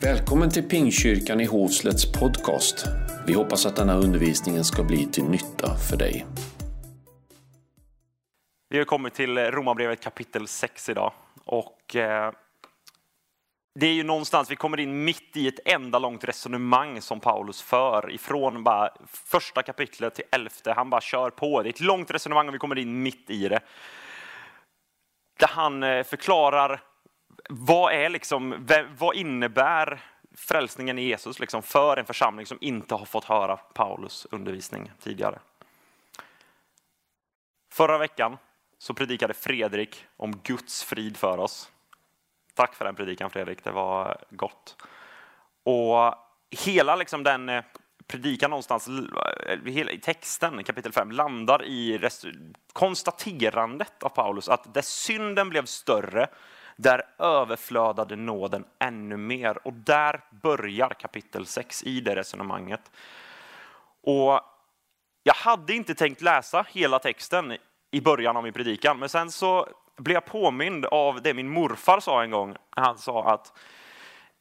Välkommen till Pingkyrkan i Hovslätts podcast. Vi hoppas att denna undervisning ska bli till nytta för dig. Vi har kommit till Romarbrevet kapitel 6 idag. Och eh, det är ju någonstans, vi kommer in mitt i ett enda långt resonemang som Paulus för ifrån bara första kapitlet till elfte. Han bara kör på. Det är ett långt resonemang och vi kommer in mitt i det. Där han eh, förklarar vad, är liksom, vad innebär frälsningen i Jesus liksom för en församling som inte har fått höra Paulus undervisning tidigare. Förra veckan så predikade Fredrik om Guds frid för oss. Tack för den predikan Fredrik, det var gott. Och hela liksom den eh, predikan någonstans, eh, hela texten, kapitel 5, landar i konstaterandet av Paulus att där synden blev större, där överflödade nåden ännu mer. Och där börjar kapitel 6 i det resonemanget. Och jag hade inte tänkt läsa hela texten i början av min predikan, men sen så blev jag påmind av det min morfar sa en gång. Han sa att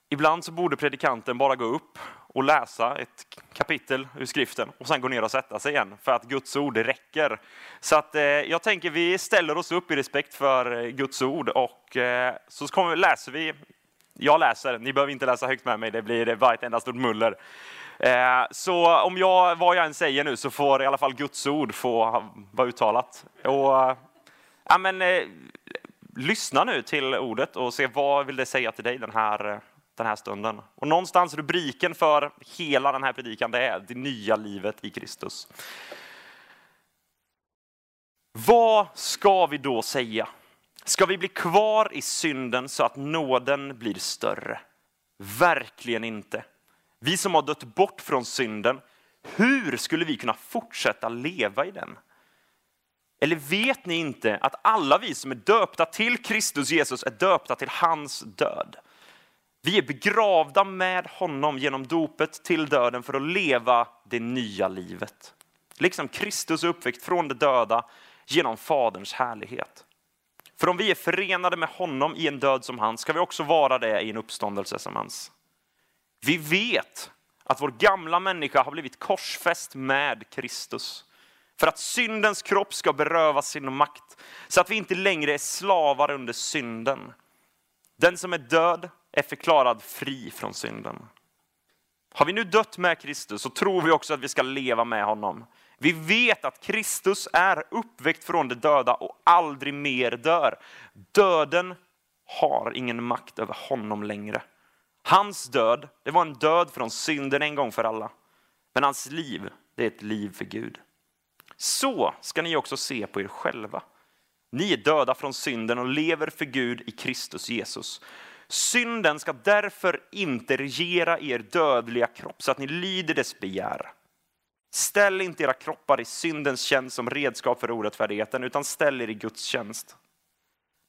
ibland så borde predikanten bara gå upp och läsa ett kapitel ur skriften och sen gå ner och sätta sig igen för att Guds ord räcker. Så att, eh, jag tänker vi ställer oss upp i respekt för eh, Guds ord och eh, så kommer, läser vi. Jag läser, ni behöver inte läsa högt med mig, det blir bara ett enda stort muller. Eh, så om jag, vad jag än säger nu så får i alla fall Guds ord få vara uttalat. Och, ja, men, eh, lyssna nu till ordet och se vad vill det säga till dig den här eh, den här stunden. Och någonstans rubriken för hela den här predikan det är det nya livet i Kristus. Vad ska vi då säga? Ska vi bli kvar i synden så att nåden blir större? Verkligen inte. Vi som har dött bort från synden, hur skulle vi kunna fortsätta leva i den? Eller vet ni inte att alla vi som är döpta till Kristus Jesus är döpta till hans död? Vi är begravda med honom genom dopet till döden för att leva det nya livet. Liksom Kristus är uppväckt från de döda genom Faderns härlighet. För om vi är förenade med honom i en död som hans ska vi också vara det i en uppståndelse som hans. Vi vet att vår gamla människa har blivit korsfäst med Kristus för att syndens kropp ska berövas sin makt så att vi inte längre är slavar under synden. Den som är död är förklarad fri från synden. Har vi nu dött med Kristus så tror vi också att vi ska leva med honom. Vi vet att Kristus är uppväckt från de döda och aldrig mer dör. Döden har ingen makt över honom längre. Hans död, det var en död från synden en gång för alla. Men hans liv, det är ett liv för Gud. Så ska ni också se på er själva. Ni är döda från synden och lever för Gud i Kristus Jesus. Synden ska därför inte regera er dödliga kropp så att ni lyder dess begär. Ställ inte era kroppar i syndens tjänst som redskap för orättfärdigheten, utan ställ er i Guds tjänst.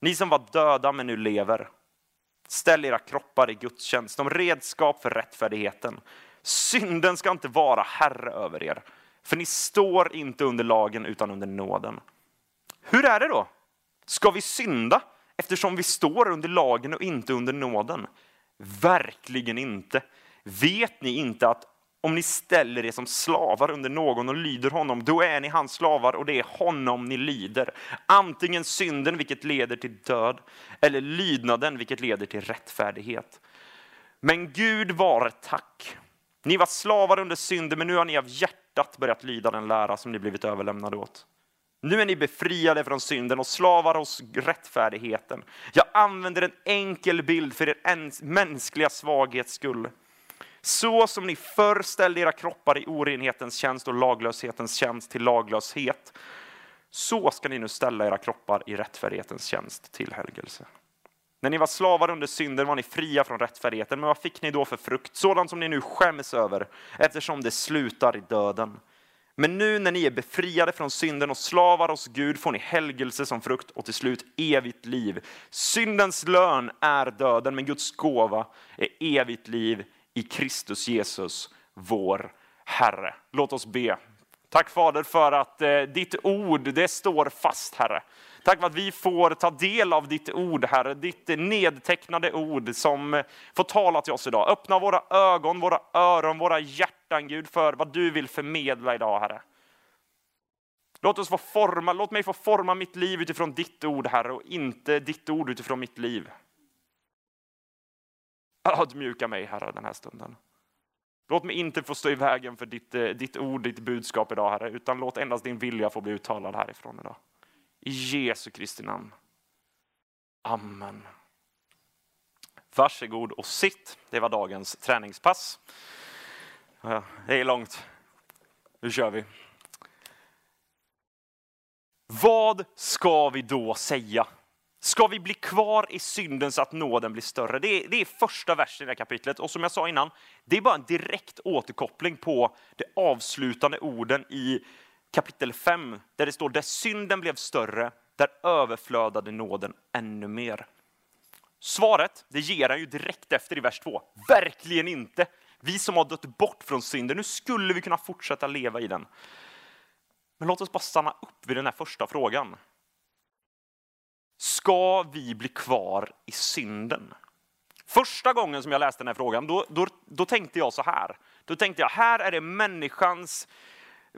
Ni som var döda men nu lever, ställ era kroppar i Guds tjänst som redskap för rättfärdigheten. Synden ska inte vara herre över er, för ni står inte under lagen utan under nåden. Hur är det då? Ska vi synda eftersom vi står under lagen och inte under nåden? Verkligen inte. Vet ni inte att om ni ställer er som slavar under någon och lyder honom, då är ni hans slavar och det är honom ni lyder. Antingen synden, vilket leder till död, eller lydnaden, vilket leder till rättfärdighet. Men Gud vare tack. Ni var slavar under synden, men nu har ni av hjärtat börjat lyda den lära som ni blivit överlämnade åt. Nu är ni befriade från synden och slavar hos rättfärdigheten. Jag använder en enkel bild för er mänskliga svaghets skull. Så som ni förr ställde era kroppar i orenhetens tjänst och laglöshetens tjänst till laglöshet, så ska ni nu ställa era kroppar i rättfärdighetens tjänst till helgelse. När ni var slavar under synden var ni fria från rättfärdigheten, men vad fick ni då för frukt? Sådant som ni nu skäms över, eftersom det slutar i döden. Men nu när ni är befriade från synden och slavar hos Gud får ni helgelse som frukt och till slut evigt liv. Syndens lön är döden, men Guds gåva är evigt liv i Kristus Jesus, vår Herre. Låt oss be. Tack Fader för att eh, ditt ord, det står fast Herre. Tack för att vi får ta del av ditt ord, Herre, ditt nedtecknade ord som får tala till oss idag. Öppna våra ögon, våra öron, våra hjärtan, Gud, för vad du vill förmedla idag, Herre. Låt, oss få forma, låt mig få forma mitt liv utifrån ditt ord, Herre, och inte ditt ord utifrån mitt liv. Ödmjuka mig, Herre, den här stunden. Låt mig inte få stå i vägen för ditt, ditt ord, ditt budskap idag, Herre, utan låt endast din vilja få bli uttalad härifrån idag. I Jesu Kristi namn. Amen. Varsågod och sitt. Det var dagens träningspass. Det är långt. Nu kör vi. Vad ska vi då säga? Ska vi bli kvar i synden så att nåden blir större? Det är, det är första versen i det här kapitlet. Och som jag sa innan, det är bara en direkt återkoppling på de avslutande orden i kapitel 5, där det står där synden blev större, där överflödade nåden ännu mer. Svaret, det ger han ju direkt efter i vers 2. Verkligen inte! Vi som har dött bort från synden, nu skulle vi kunna fortsätta leva i den. Men låt oss bara stanna upp vid den här första frågan. Ska vi bli kvar i synden? Första gången som jag läste den här frågan, då, då, då tänkte jag så här. Då tänkte jag, här är det människans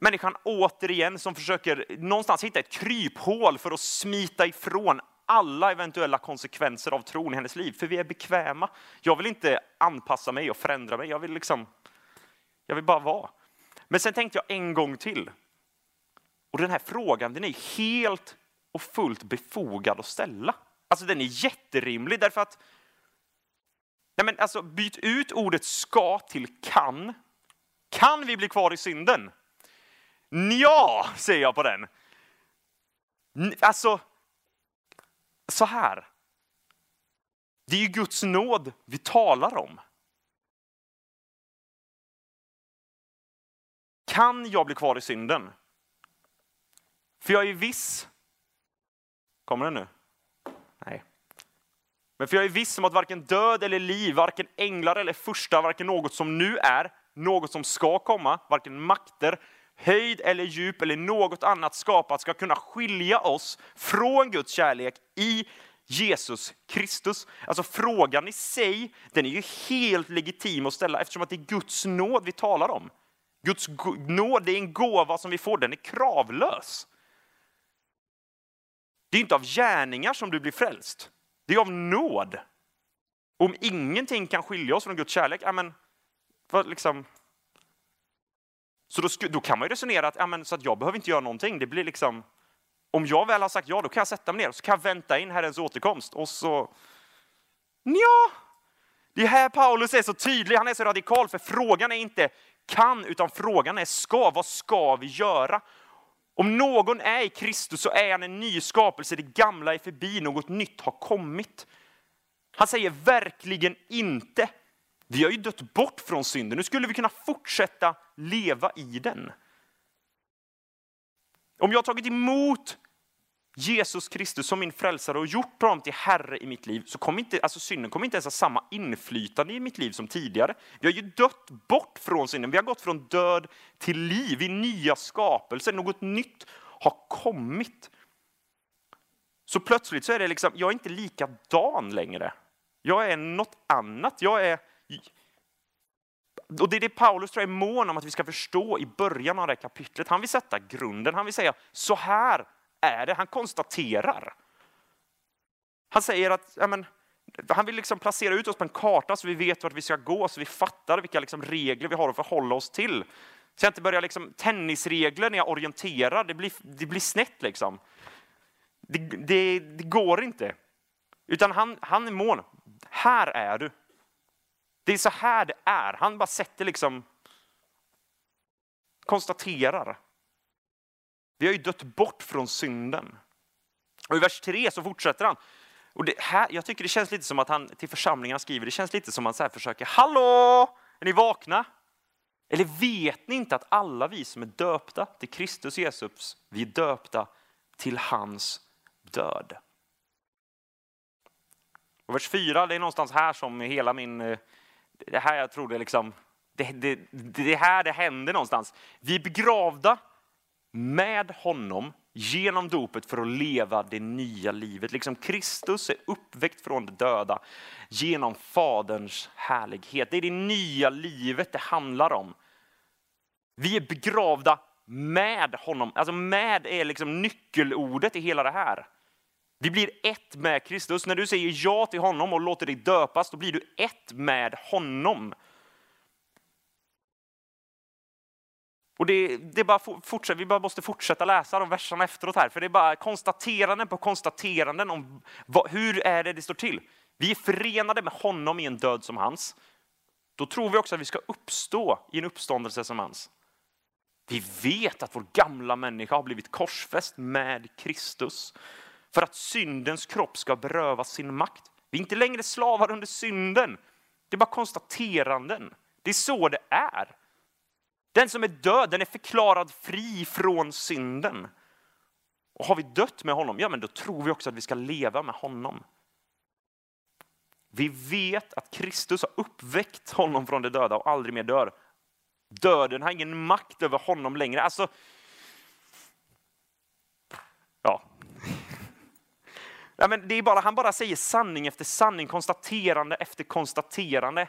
människan återigen som försöker någonstans hitta ett kryphål för att smita ifrån alla eventuella konsekvenser av tron i hennes liv, för vi är bekväma. Jag vill inte anpassa mig och förändra mig, jag vill liksom, jag vill bara vara. Men sen tänkte jag en gång till. Och den här frågan, den är helt och fullt befogad att ställa. Alltså den är jätterimlig därför att nej men alltså, byt ut ordet ska till kan. Kan vi bli kvar i synden? Ja, säger jag på den. Alltså, så här. Det är ju Guds nåd vi talar om. Kan jag bli kvar i synden? För jag är viss. Kommer den nu? Nej. Men för jag är viss om att varken död eller liv, varken änglar eller första, varken något som nu är, något som ska komma, varken makter, höjd eller djup eller något annat skapat ska kunna skilja oss från Guds kärlek i Jesus Kristus. Alltså frågan i sig, den är ju helt legitim att ställa eftersom att det är Guds nåd vi talar om. Guds nåd det är en gåva som vi får, den är kravlös. Det är inte av gärningar som du blir frälst. Det är av nåd. Om ingenting kan skilja oss från Guds kärlek, ja, men, vad, liksom, så då, då, kan man ju resonera att, ja, men, så att jag behöver inte göra någonting. Det blir liksom, om jag väl har sagt ja, då kan jag sätta mig ner och så kan jag vänta in Herrens återkomst. Och så, ja, det är här Paulus är så tydlig, han är så radikal, för frågan är inte kan, utan frågan är ska. Vad ska vi göra? Om någon är i Kristus så är han en ny skapelse, det gamla är förbi, något nytt har kommit. Han säger verkligen inte. Vi har ju dött bort från synden, nu skulle vi kunna fortsätta leva i den. Om jag har tagit emot Jesus Kristus som min frälsare och gjort honom till Herre i mitt liv, så kommer inte, alltså synden kommer inte ens ha samma inflytande i mitt liv som tidigare. Vi har ju dött bort från synden, vi har gått från död till liv, i nya skapelser, något nytt har kommit. Så plötsligt så är det liksom, jag är inte likadan längre. Jag är något annat, jag är och det är det Paulus tror jag är mån om att vi ska förstå i början av det här kapitlet. Han vill sätta grunden, han vill säga så här är det. Han konstaterar. Han säger att ja, men, han vill liksom placera ut oss på en karta så vi vet vart vi ska gå, så vi fattar vilka liksom regler vi har att förhålla oss till. Så jag inte börjar liksom tennisregler när jag orienterar, det blir, det blir snett liksom. Det, det, det går inte. Utan han, han är mån. Här är du. Det är så här det är. Han bara sätter liksom, konstaterar. Vi har ju dött bort från synden. Och i vers 3 så fortsätter han. Och det här, jag tycker det känns lite som att han till församlingarna skriver, det känns lite som att han försöker, hallå, är ni vakna? Eller vet ni inte att alla vi som är döpta till Kristus Jesus, vi är döpta till hans död? Och vers 4, det är någonstans här som hela min eh, det här jag tror det liksom, det, det, det här det händer någonstans. Vi är begravda med honom genom dopet för att leva det nya livet. Liksom Kristus är uppväckt från de döda genom Faderns härlighet. Det är det nya livet det handlar om. Vi är begravda med honom. Alltså med är liksom nyckelordet i hela det här. Vi blir ett med Kristus. När du säger ja till honom och låter dig döpas, då blir du ett med honom. Och det, det bara fortsätt, vi bara måste fortsätta läsa de verserna efteråt här, för det är bara konstateranden på konstateranden om vad, hur är det det står till. Vi är förenade med honom i en död som hans. Då tror vi också att vi ska uppstå i en uppståndelse som hans. Vi vet att vår gamla människa har blivit korsfäst med Kristus för att syndens kropp ska berövas sin makt. Vi är inte längre slavar under synden. Det är bara konstateranden. Det är så det är. Den som är död, den är förklarad fri från synden. Och har vi dött med honom, ja men då tror vi också att vi ska leva med honom. Vi vet att Kristus har uppväckt honom från de döda och aldrig mer dör. Döden har ingen makt över honom längre. Alltså, ja men det är bara, han bara säger sanning efter sanning, konstaterande efter konstaterande.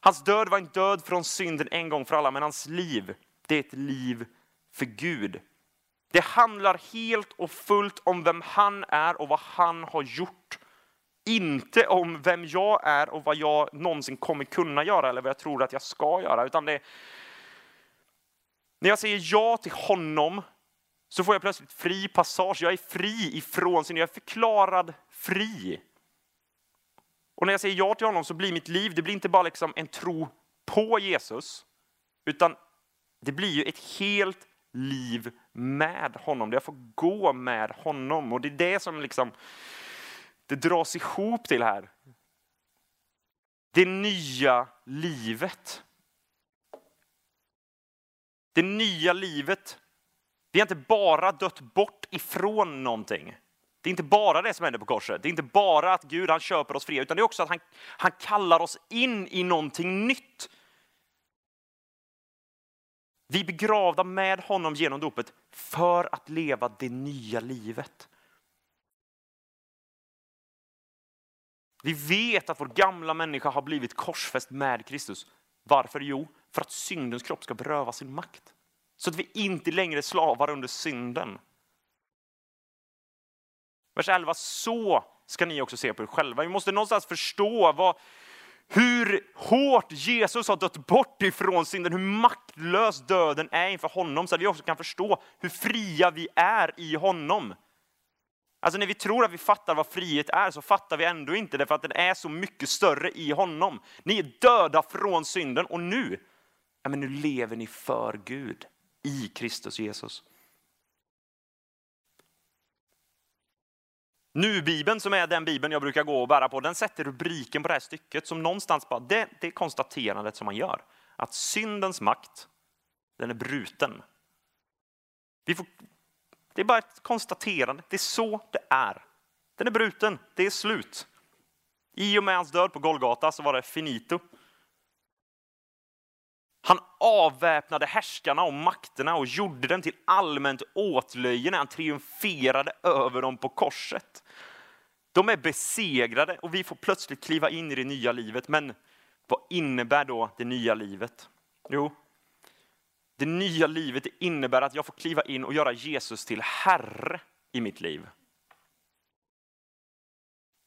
Hans död var en död från synden en gång för alla, men hans liv, det är ett liv för Gud. Det handlar helt och fullt om vem han är och vad han har gjort. Inte om vem jag är och vad jag någonsin kommer kunna göra eller vad jag tror att jag ska göra. Utan det, när jag säger ja till honom så får jag plötsligt fri passage. Jag är fri ifrån sin, jag är förklarad fri. Och när jag säger ja till honom så blir mitt liv, det blir inte bara liksom en tro på Jesus, utan det blir ju ett helt liv med honom. Jag får gå med honom och det är det som liksom det dras ihop till här. Det nya livet. Det nya livet. Vi har inte bara dött bort ifrån någonting. Det är inte bara det som händer på korset. Det är inte bara att Gud han köper oss fria, utan det är också att han, han kallar oss in i någonting nytt. Vi är begravda med honom genom dopet för att leva det nya livet. Vi vet att vår gamla människa har blivit korsfäst med Kristus. Varför? Jo, för att syndens kropp ska beröva sin makt. Så att vi inte längre är slavar under synden. Vers 11, så ska ni också se på er själva. Vi måste någonstans förstå vad, hur hårt Jesus har dött bort ifrån synden, hur maktlös döden är inför honom, så att vi också kan förstå hur fria vi är i honom. Alltså när vi tror att vi fattar vad frihet är så fattar vi ändå inte det för att den är så mycket större i honom. Ni är döda från synden och nu, ja men nu lever ni för Gud i Kristus Jesus. Nu-bibeln, som är den bibeln jag brukar gå och bära på, den sätter rubriken på det här stycket som någonstans bara, det, det är konstaterandet som man gör. Att syndens makt, den är bruten. Vi får, det är bara ett konstaterande, det är så det är. Den är bruten, det är slut. I och med hans död på Golgata så var det finito. Han avväpnade härskarna och makterna och gjorde dem till allmänt åtlöje när han triumferade över dem på korset. De är besegrade och vi får plötsligt kliva in i det nya livet. Men vad innebär då det nya livet? Jo, det nya livet innebär att jag får kliva in och göra Jesus till Herre i mitt liv.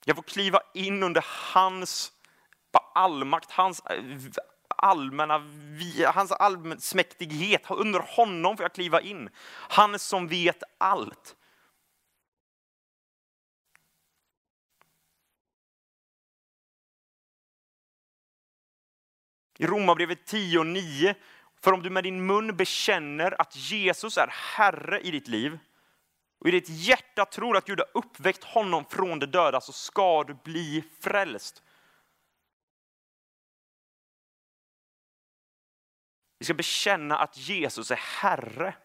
Jag får kliva in under hans allmakt, hans allmänna, hans allsmäktighet. Under honom får jag kliva in. Han som vet allt. I Romarbrevet 10 och 9. För om du med din mun bekänner att Jesus är Herre i ditt liv och i ditt hjärta tror att Gud har uppväckt honom från de döda så ska du bli frälst. Vi ska bekänna att Jesus är Herre.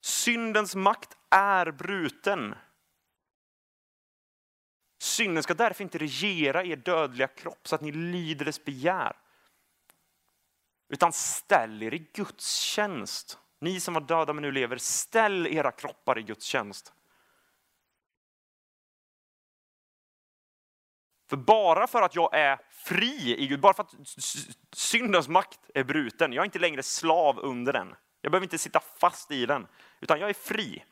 Syndens makt är bruten. Synden ska därför inte regera er dödliga kropp så att ni lyder dess begär. Utan ställ er i Guds tjänst Ni som var döda men nu lever, ställ era kroppar i Guds tjänst. För bara för att jag är fri i Gud, bara för att syndens makt är bruten, jag är inte längre slav under den. Jag behöver inte sitta fast i den, utan jag är fri.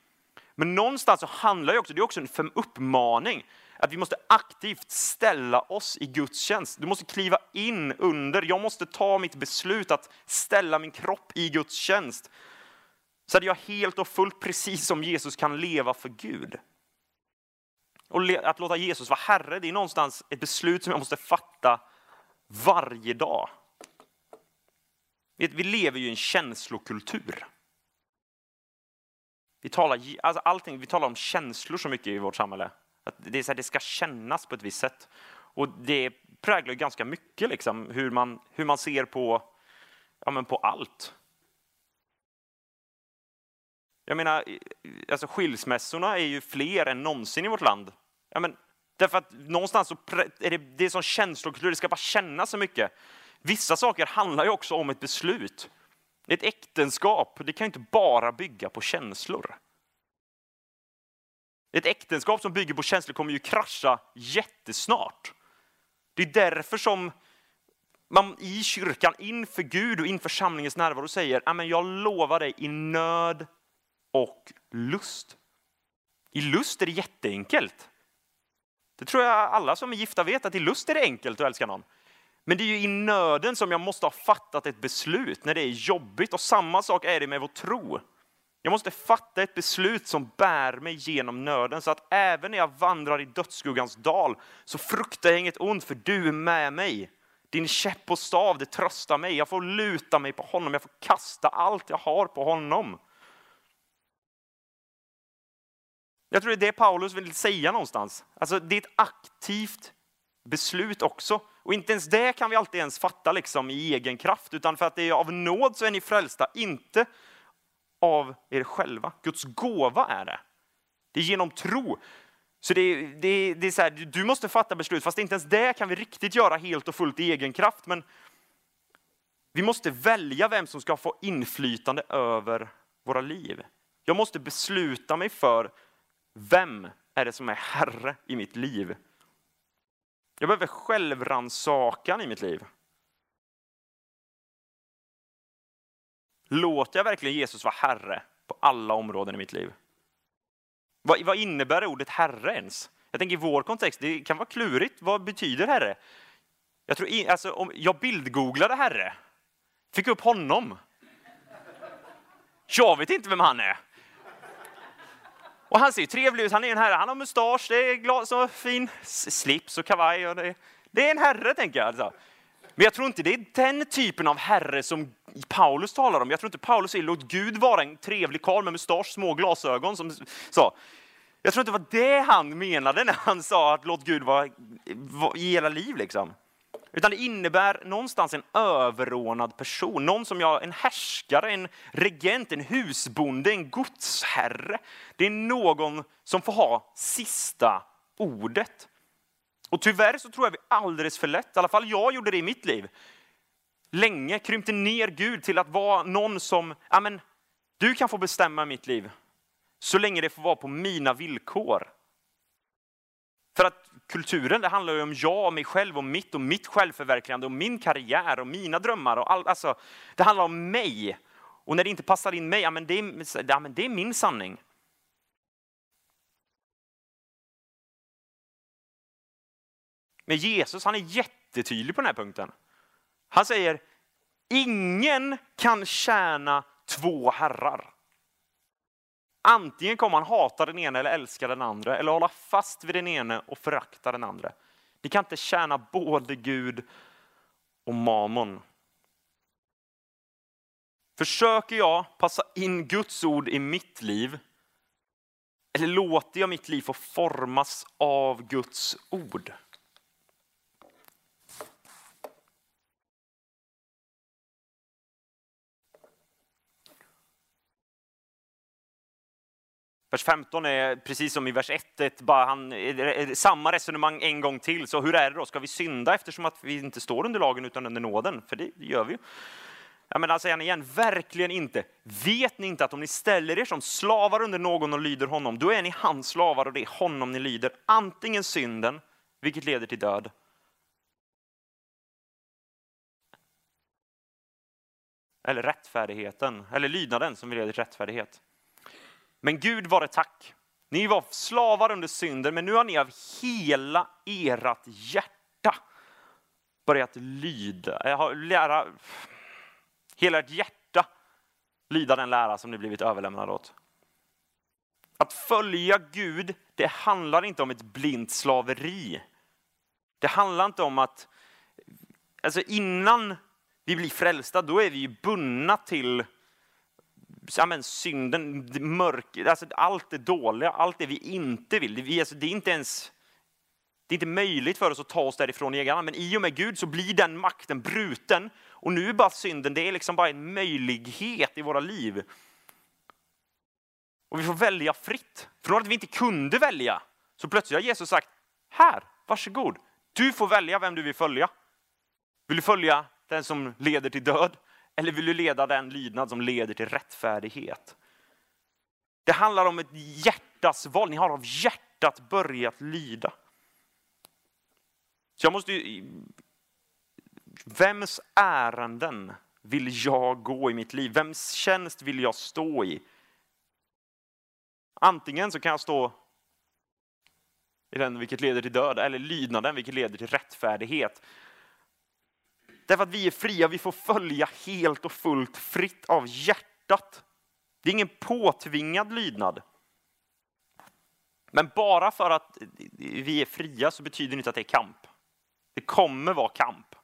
Men någonstans så handlar det också, det är också en uppmaning, att vi måste aktivt ställa oss i Guds tjänst. Du måste kliva in under, jag måste ta mitt beslut att ställa min kropp i Guds tjänst. Så att jag helt och fullt, precis som Jesus, kan leva för Gud. Och att låta Jesus vara Herre, det är någonstans ett beslut som jag måste fatta varje dag. Vi lever ju i en känslokultur. Vi talar, alltså allting, vi talar om känslor så mycket i vårt samhälle. Att det, är så här, det ska kännas på ett visst sätt. Och det präglar ganska mycket liksom, hur, man, hur man ser på, ja, men på allt. Jag menar, alltså skilsmässorna är ju fler än någonsin i vårt land. Ja, men, därför att någonstans så är det, det är som känslokultur, det ska bara kännas så mycket. Vissa saker handlar ju också om ett beslut. Ett äktenskap, det kan inte bara bygga på känslor. Ett äktenskap som bygger på känslor kommer ju krascha jättesnart. Det är därför som man i kyrkan inför Gud och inför församlingens närvaro säger, jag lovar dig i nöd och lust. I lust är det jätteenkelt. Det tror jag alla som är gifta vet, att i lust är det enkelt att älska någon. Men det är ju i nöden som jag måste ha fattat ett beslut, när det är jobbigt. Och samma sak är det med vår tro. Jag måste fatta ett beslut som bär mig genom nöden, så att även när jag vandrar i dödsskuggans dal så fruktar jag inget ont, för du är med mig. Din käpp och stav, det tröstar mig. Jag får luta mig på honom, jag får kasta allt jag har på honom. Jag tror det är det Paulus vill säga någonstans. Alltså, det är ett aktivt beslut också. Och inte ens det kan vi alltid ens fatta liksom i egen kraft, utan för att det är av nåd så är ni frälsta, inte av er själva. Guds gåva är det. Det är genom tro. Så det, det, det är så här, du måste fatta beslut, fast inte ens det kan vi riktigt göra helt och fullt i egen kraft. Men vi måste välja vem som ska få inflytande över våra liv. Jag måste besluta mig för vem är det som är herre i mitt liv? Jag behöver självrannsakan i mitt liv. Låter jag verkligen Jesus vara herre på alla områden i mitt liv? Vad, vad innebär ordet herre ens? Jag tänker i vår kontext, det kan vara klurigt. Vad betyder herre? Jag, tror, alltså, om jag bildgooglade herre, fick upp honom. Jag vet inte vem han är. Och han ser trevlig ut, han är en herre, han har mustasch, det är glas och fin slips och kavaj. Och det, det är en herre, tänker jag. Alltså. Men jag tror inte det är den typen av herre som Paulus talar om. Jag tror inte Paulus säger låt Gud vara en trevlig karl med mustasch, små glasögon. Som sa. Jag tror inte det var det han menade när han sa att låt Gud vara i hela liv. Liksom. Utan det innebär någonstans en överordnad person, någon som jag, en härskare, en regent, en husbonde, en godsherre. Det är någon som får ha sista ordet. Och tyvärr så tror jag vi alldeles för lätt, i alla fall jag gjorde det i mitt liv, länge krympte ner Gud till att vara någon som, ja men, du kan få bestämma mitt liv, så länge det får vara på mina villkor. För att kulturen, det handlar ju om jag, och mig själv och mitt och mitt självförverkligande och min karriär och mina drömmar. Och all, alltså, det handlar om mig. Och när det inte passar in mig, ja, men det, är, ja, men det är min sanning. Men Jesus han är jättetydlig på den här punkten. Han säger, ingen kan tjäna två herrar. Antingen kommer man hata den ena eller älska den andra, eller hålla fast vid den ene och förakta den andra. Ni kan inte tjäna både Gud och mammon. Försöker jag passa in Guds ord i mitt liv? Eller låter jag mitt liv få formas av Guds ord? Vers 15 är precis som i vers 1, bara han, samma resonemang en gång till. Så hur är det då? Ska vi synda eftersom att vi inte står under lagen utan under nåden? För det gör vi ju. Ja, men alltså, säger igen, igen, verkligen inte. Vet ni inte att om ni ställer er som slavar under någon och lyder honom, då är ni hans slavar och det är honom ni lyder. Antingen synden, vilket leder till död, eller rättfärdigheten, eller lydnaden som leder till rättfärdighet. Men Gud var det tack. Ni var slavar under synden, men nu har ni av hela ert hjärta börjat lyda, lära, hela ert hjärta lyda den lära som ni blivit överlämnade åt. Att följa Gud, det handlar inte om ett blint slaveri. Det handlar inte om att, alltså innan vi blir frälsta, då är vi ju bundna till ja, men synden, mörk, alltså allt det dåliga, allt det vi inte vill. Det, vi, alltså, det är inte ens det är inte möjligt för oss att ta oss därifrån i egen hand, men i och med Gud så blir den makten bruten. Och nu är bara synden, det är liksom bara en möjlighet i våra liv. Och vi får välja fritt. Från att vi inte kunde välja, så plötsligt har Jesus sagt, här, varsågod. Du får välja vem du vill följa. Vill du följa den som leder till död? Eller vill du leda den lydnad som leder till rättfärdighet? Det handlar om ett hjärtas val. Ni har av hjärtat börjat lyda. Så jag måste ju, Vems ärenden vill jag gå i mitt liv? Vems tjänst vill jag stå i? Antingen så kan jag stå i den vilket leder till död, eller lydnaden vilket leder till rättfärdighet. Därför att vi är fria, vi får följa helt och fullt fritt av hjärtat. Det är ingen påtvingad lydnad. Men bara för att vi är fria så betyder det inte att det är kamp. Det kommer vara kamp.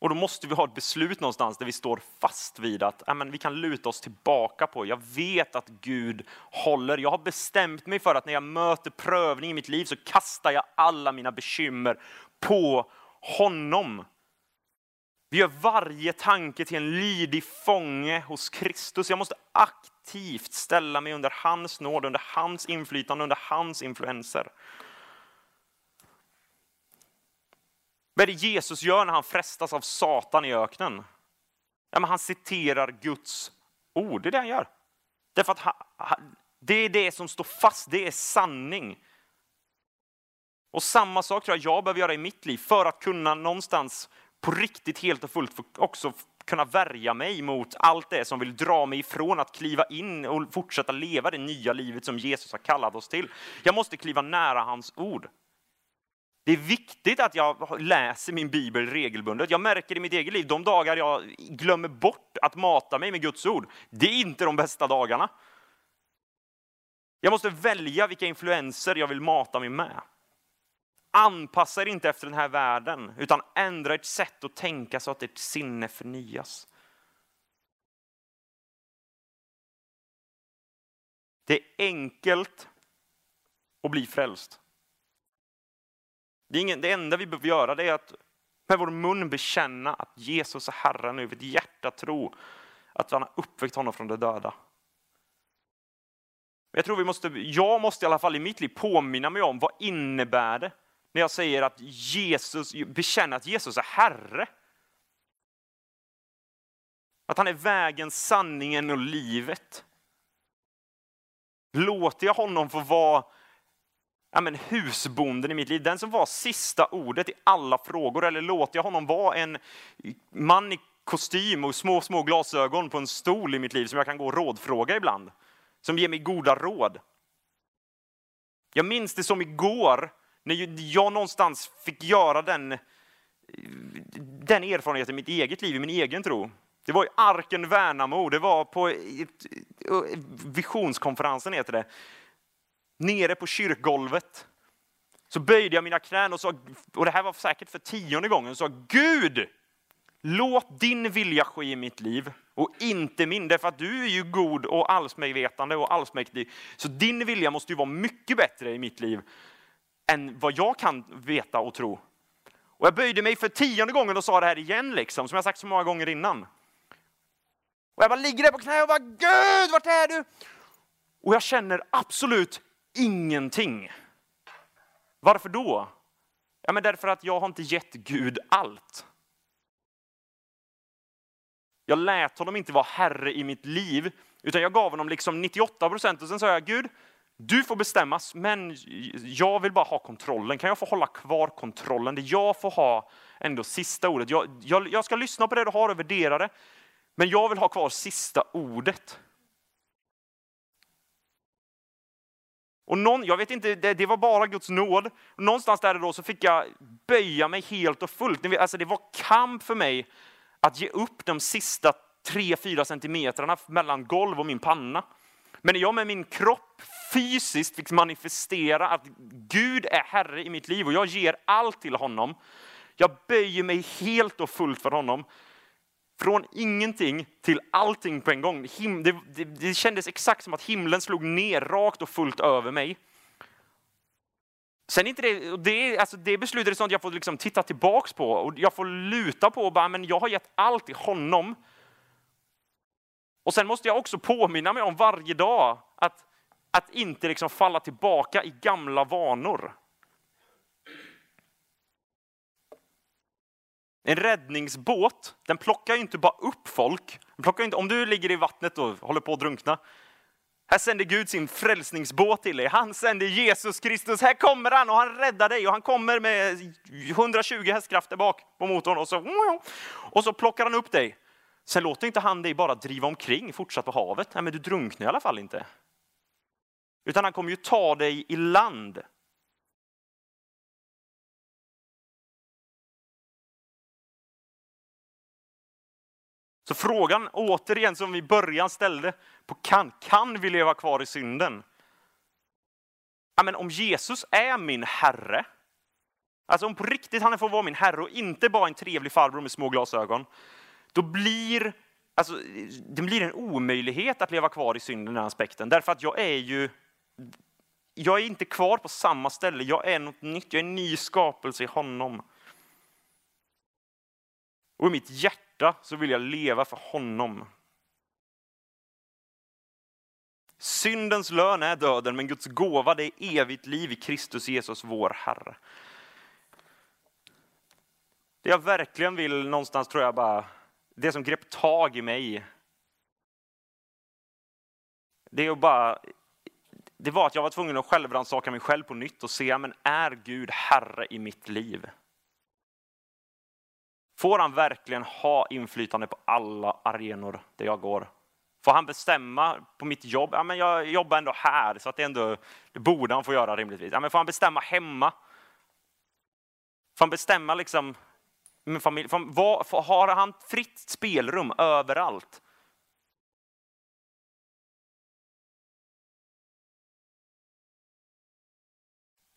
Och då måste vi ha ett beslut någonstans där vi står fast vid att ja, men vi kan luta oss tillbaka på. Jag vet att Gud håller. Jag har bestämt mig för att när jag möter prövning i mitt liv så kastar jag alla mina bekymmer på honom. Vi gör varje tanke till en lydig fånge hos Kristus. Jag måste aktivt ställa mig under hans nåd, under hans inflytande, under hans influenser. Vad är det Jesus gör när han frestas av Satan i öknen? Ja, men han citerar Guds ord, det är det han gör. Därför att han, det är det som står fast, det är sanning. Och samma sak tror jag jag behöver göra i mitt liv för att kunna någonstans på riktigt helt och fullt också kunna värja mig mot allt det som vill dra mig ifrån att kliva in och fortsätta leva det nya livet som Jesus har kallat oss till. Jag måste kliva nära hans ord. Det är viktigt att jag läser min bibel regelbundet. Jag märker i mitt eget liv, de dagar jag glömmer bort att mata mig med Guds ord, det är inte de bästa dagarna. Jag måste välja vilka influenser jag vill mata mig med. Anpassa er inte efter den här världen, utan ändra ert sätt att tänka så att ert sinne förnyas. Det är enkelt att bli frälst. Det, är ingen, det enda vi behöver göra det är att med vår mun bekänna att Jesus är Herren över ett hjärta tro att han har uppväckt honom från de döda. Jag tror vi måste, jag måste i alla fall i mitt liv påminna mig om vad innebär det när jag säger att Jesus, bekänner att Jesus är Herre. Att han är vägen, sanningen och livet. Låter jag honom få vara ja, men husbonden i mitt liv, den som var sista ordet i alla frågor, eller låter jag honom vara en man i kostym och små, små glasögon på en stol i mitt liv som jag kan gå och rådfråga ibland, som ger mig goda råd. Jag minns det som igår, när jag någonstans fick göra den, den erfarenheten i mitt eget liv, i min egen tro. Det var i Arken Värnamo, det var på ett, visionskonferensen heter det nere på kyrkgolvet så böjde jag mina knän och sa, och det här var säkert för tionde gången, och sa Gud, låt din vilja ske i mitt liv och inte min, därför att du är ju god och allsmedvetande och allsmäktig. Så din vilja måste ju vara mycket bättre i mitt liv än vad jag kan veta och tro. Och jag böjde mig för tionde gången och sa det här igen, liksom, som jag sagt så många gånger innan. Och jag bara ligger där på knä och bara, Gud, vart är du? Och jag känner absolut ingenting. Varför då? Ja, men därför att jag har inte gett Gud allt. Jag lät honom inte vara herre i mitt liv, utan jag gav honom liksom 98 procent och sen sa jag, Gud, du får bestämmas, men jag vill bara ha kontrollen. Kan jag få hålla kvar kontrollen? Det jag får ha ändå sista ordet. Jag, jag, jag ska lyssna på det du har och värdera det, men jag vill ha kvar sista ordet. Och någon, jag vet inte, det, det, var bara Guds nåd. Någonstans där då så fick jag böja mig helt och fullt. Alltså det var kamp för mig att ge upp de sista 3-4 centimetrarna mellan golv och min panna. Men när jag med min kropp fysiskt fick manifestera att Gud är Herre i mitt liv och jag ger allt till honom. Jag böjer mig helt och fullt för honom. Från ingenting till allting på en gång. Det, det, det kändes exakt som att himlen slog ner rakt och fullt över mig. Sen inte det, det, alltså det beslutet är sånt jag får liksom titta tillbaks på och jag får luta på och bara, men jag har gett allt till honom. Och sen måste jag också påminna mig om varje dag att, att inte liksom falla tillbaka i gamla vanor. En räddningsbåt, den plockar ju inte bara upp folk. Den plockar inte, om du ligger i vattnet och håller på att drunkna, här sänder Gud sin frälsningsbåt till dig. Han sänder Jesus Kristus. Här kommer han och han räddar dig och han kommer med 120 hästkrafter bak på motorn och så, och så plockar han upp dig. Sen låter inte han dig bara driva omkring fortsatt på havet. Nej, men du drunknar i alla fall inte. Utan han kommer ju ta dig i land. Så frågan återigen som vi i början ställde, på kan, kan vi leva kvar i synden? Ja, men om Jesus är min Herre, alltså om på riktigt han får vara min Herre och inte bara en trevlig farbror med små glasögon, då blir alltså, det blir en omöjlighet att leva kvar i synden, den aspekten. Därför att jag är ju jag är inte kvar på samma ställe, jag är något nytt, jag är en ny skapelse i honom. Och i mitt hjärta så vill jag leva för honom. Syndens lön är döden, men Guds gåva det är evigt liv i Kristus Jesus, vår Herre. Det jag verkligen vill någonstans tror jag bara det som grep tag i mig, det, är bara, det var att jag var tvungen att självrannsaka mig själv på nytt och se, men är Gud Herre i mitt liv? Får han verkligen ha inflytande på alla arenor där jag går? Får han bestämma på mitt jobb? Ja, men jag jobbar ändå här, så att det, ändå, det borde han få göra rimligtvis. Ja, men får han bestämma hemma? Får han bestämma liksom med familj. Har han fritt spelrum överallt?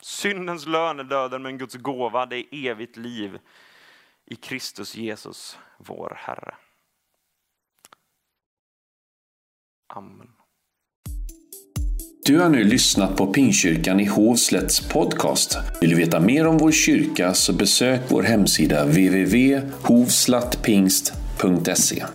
Syndens lön är döden, men Guds gåva det är evigt liv i Kristus Jesus, vår Herre. Amen. Du har nu lyssnat på Pingkyrkan i Hovslätts podcast. Vill du veta mer om vår kyrka så besök vår hemsida www.hovslattpingst.se.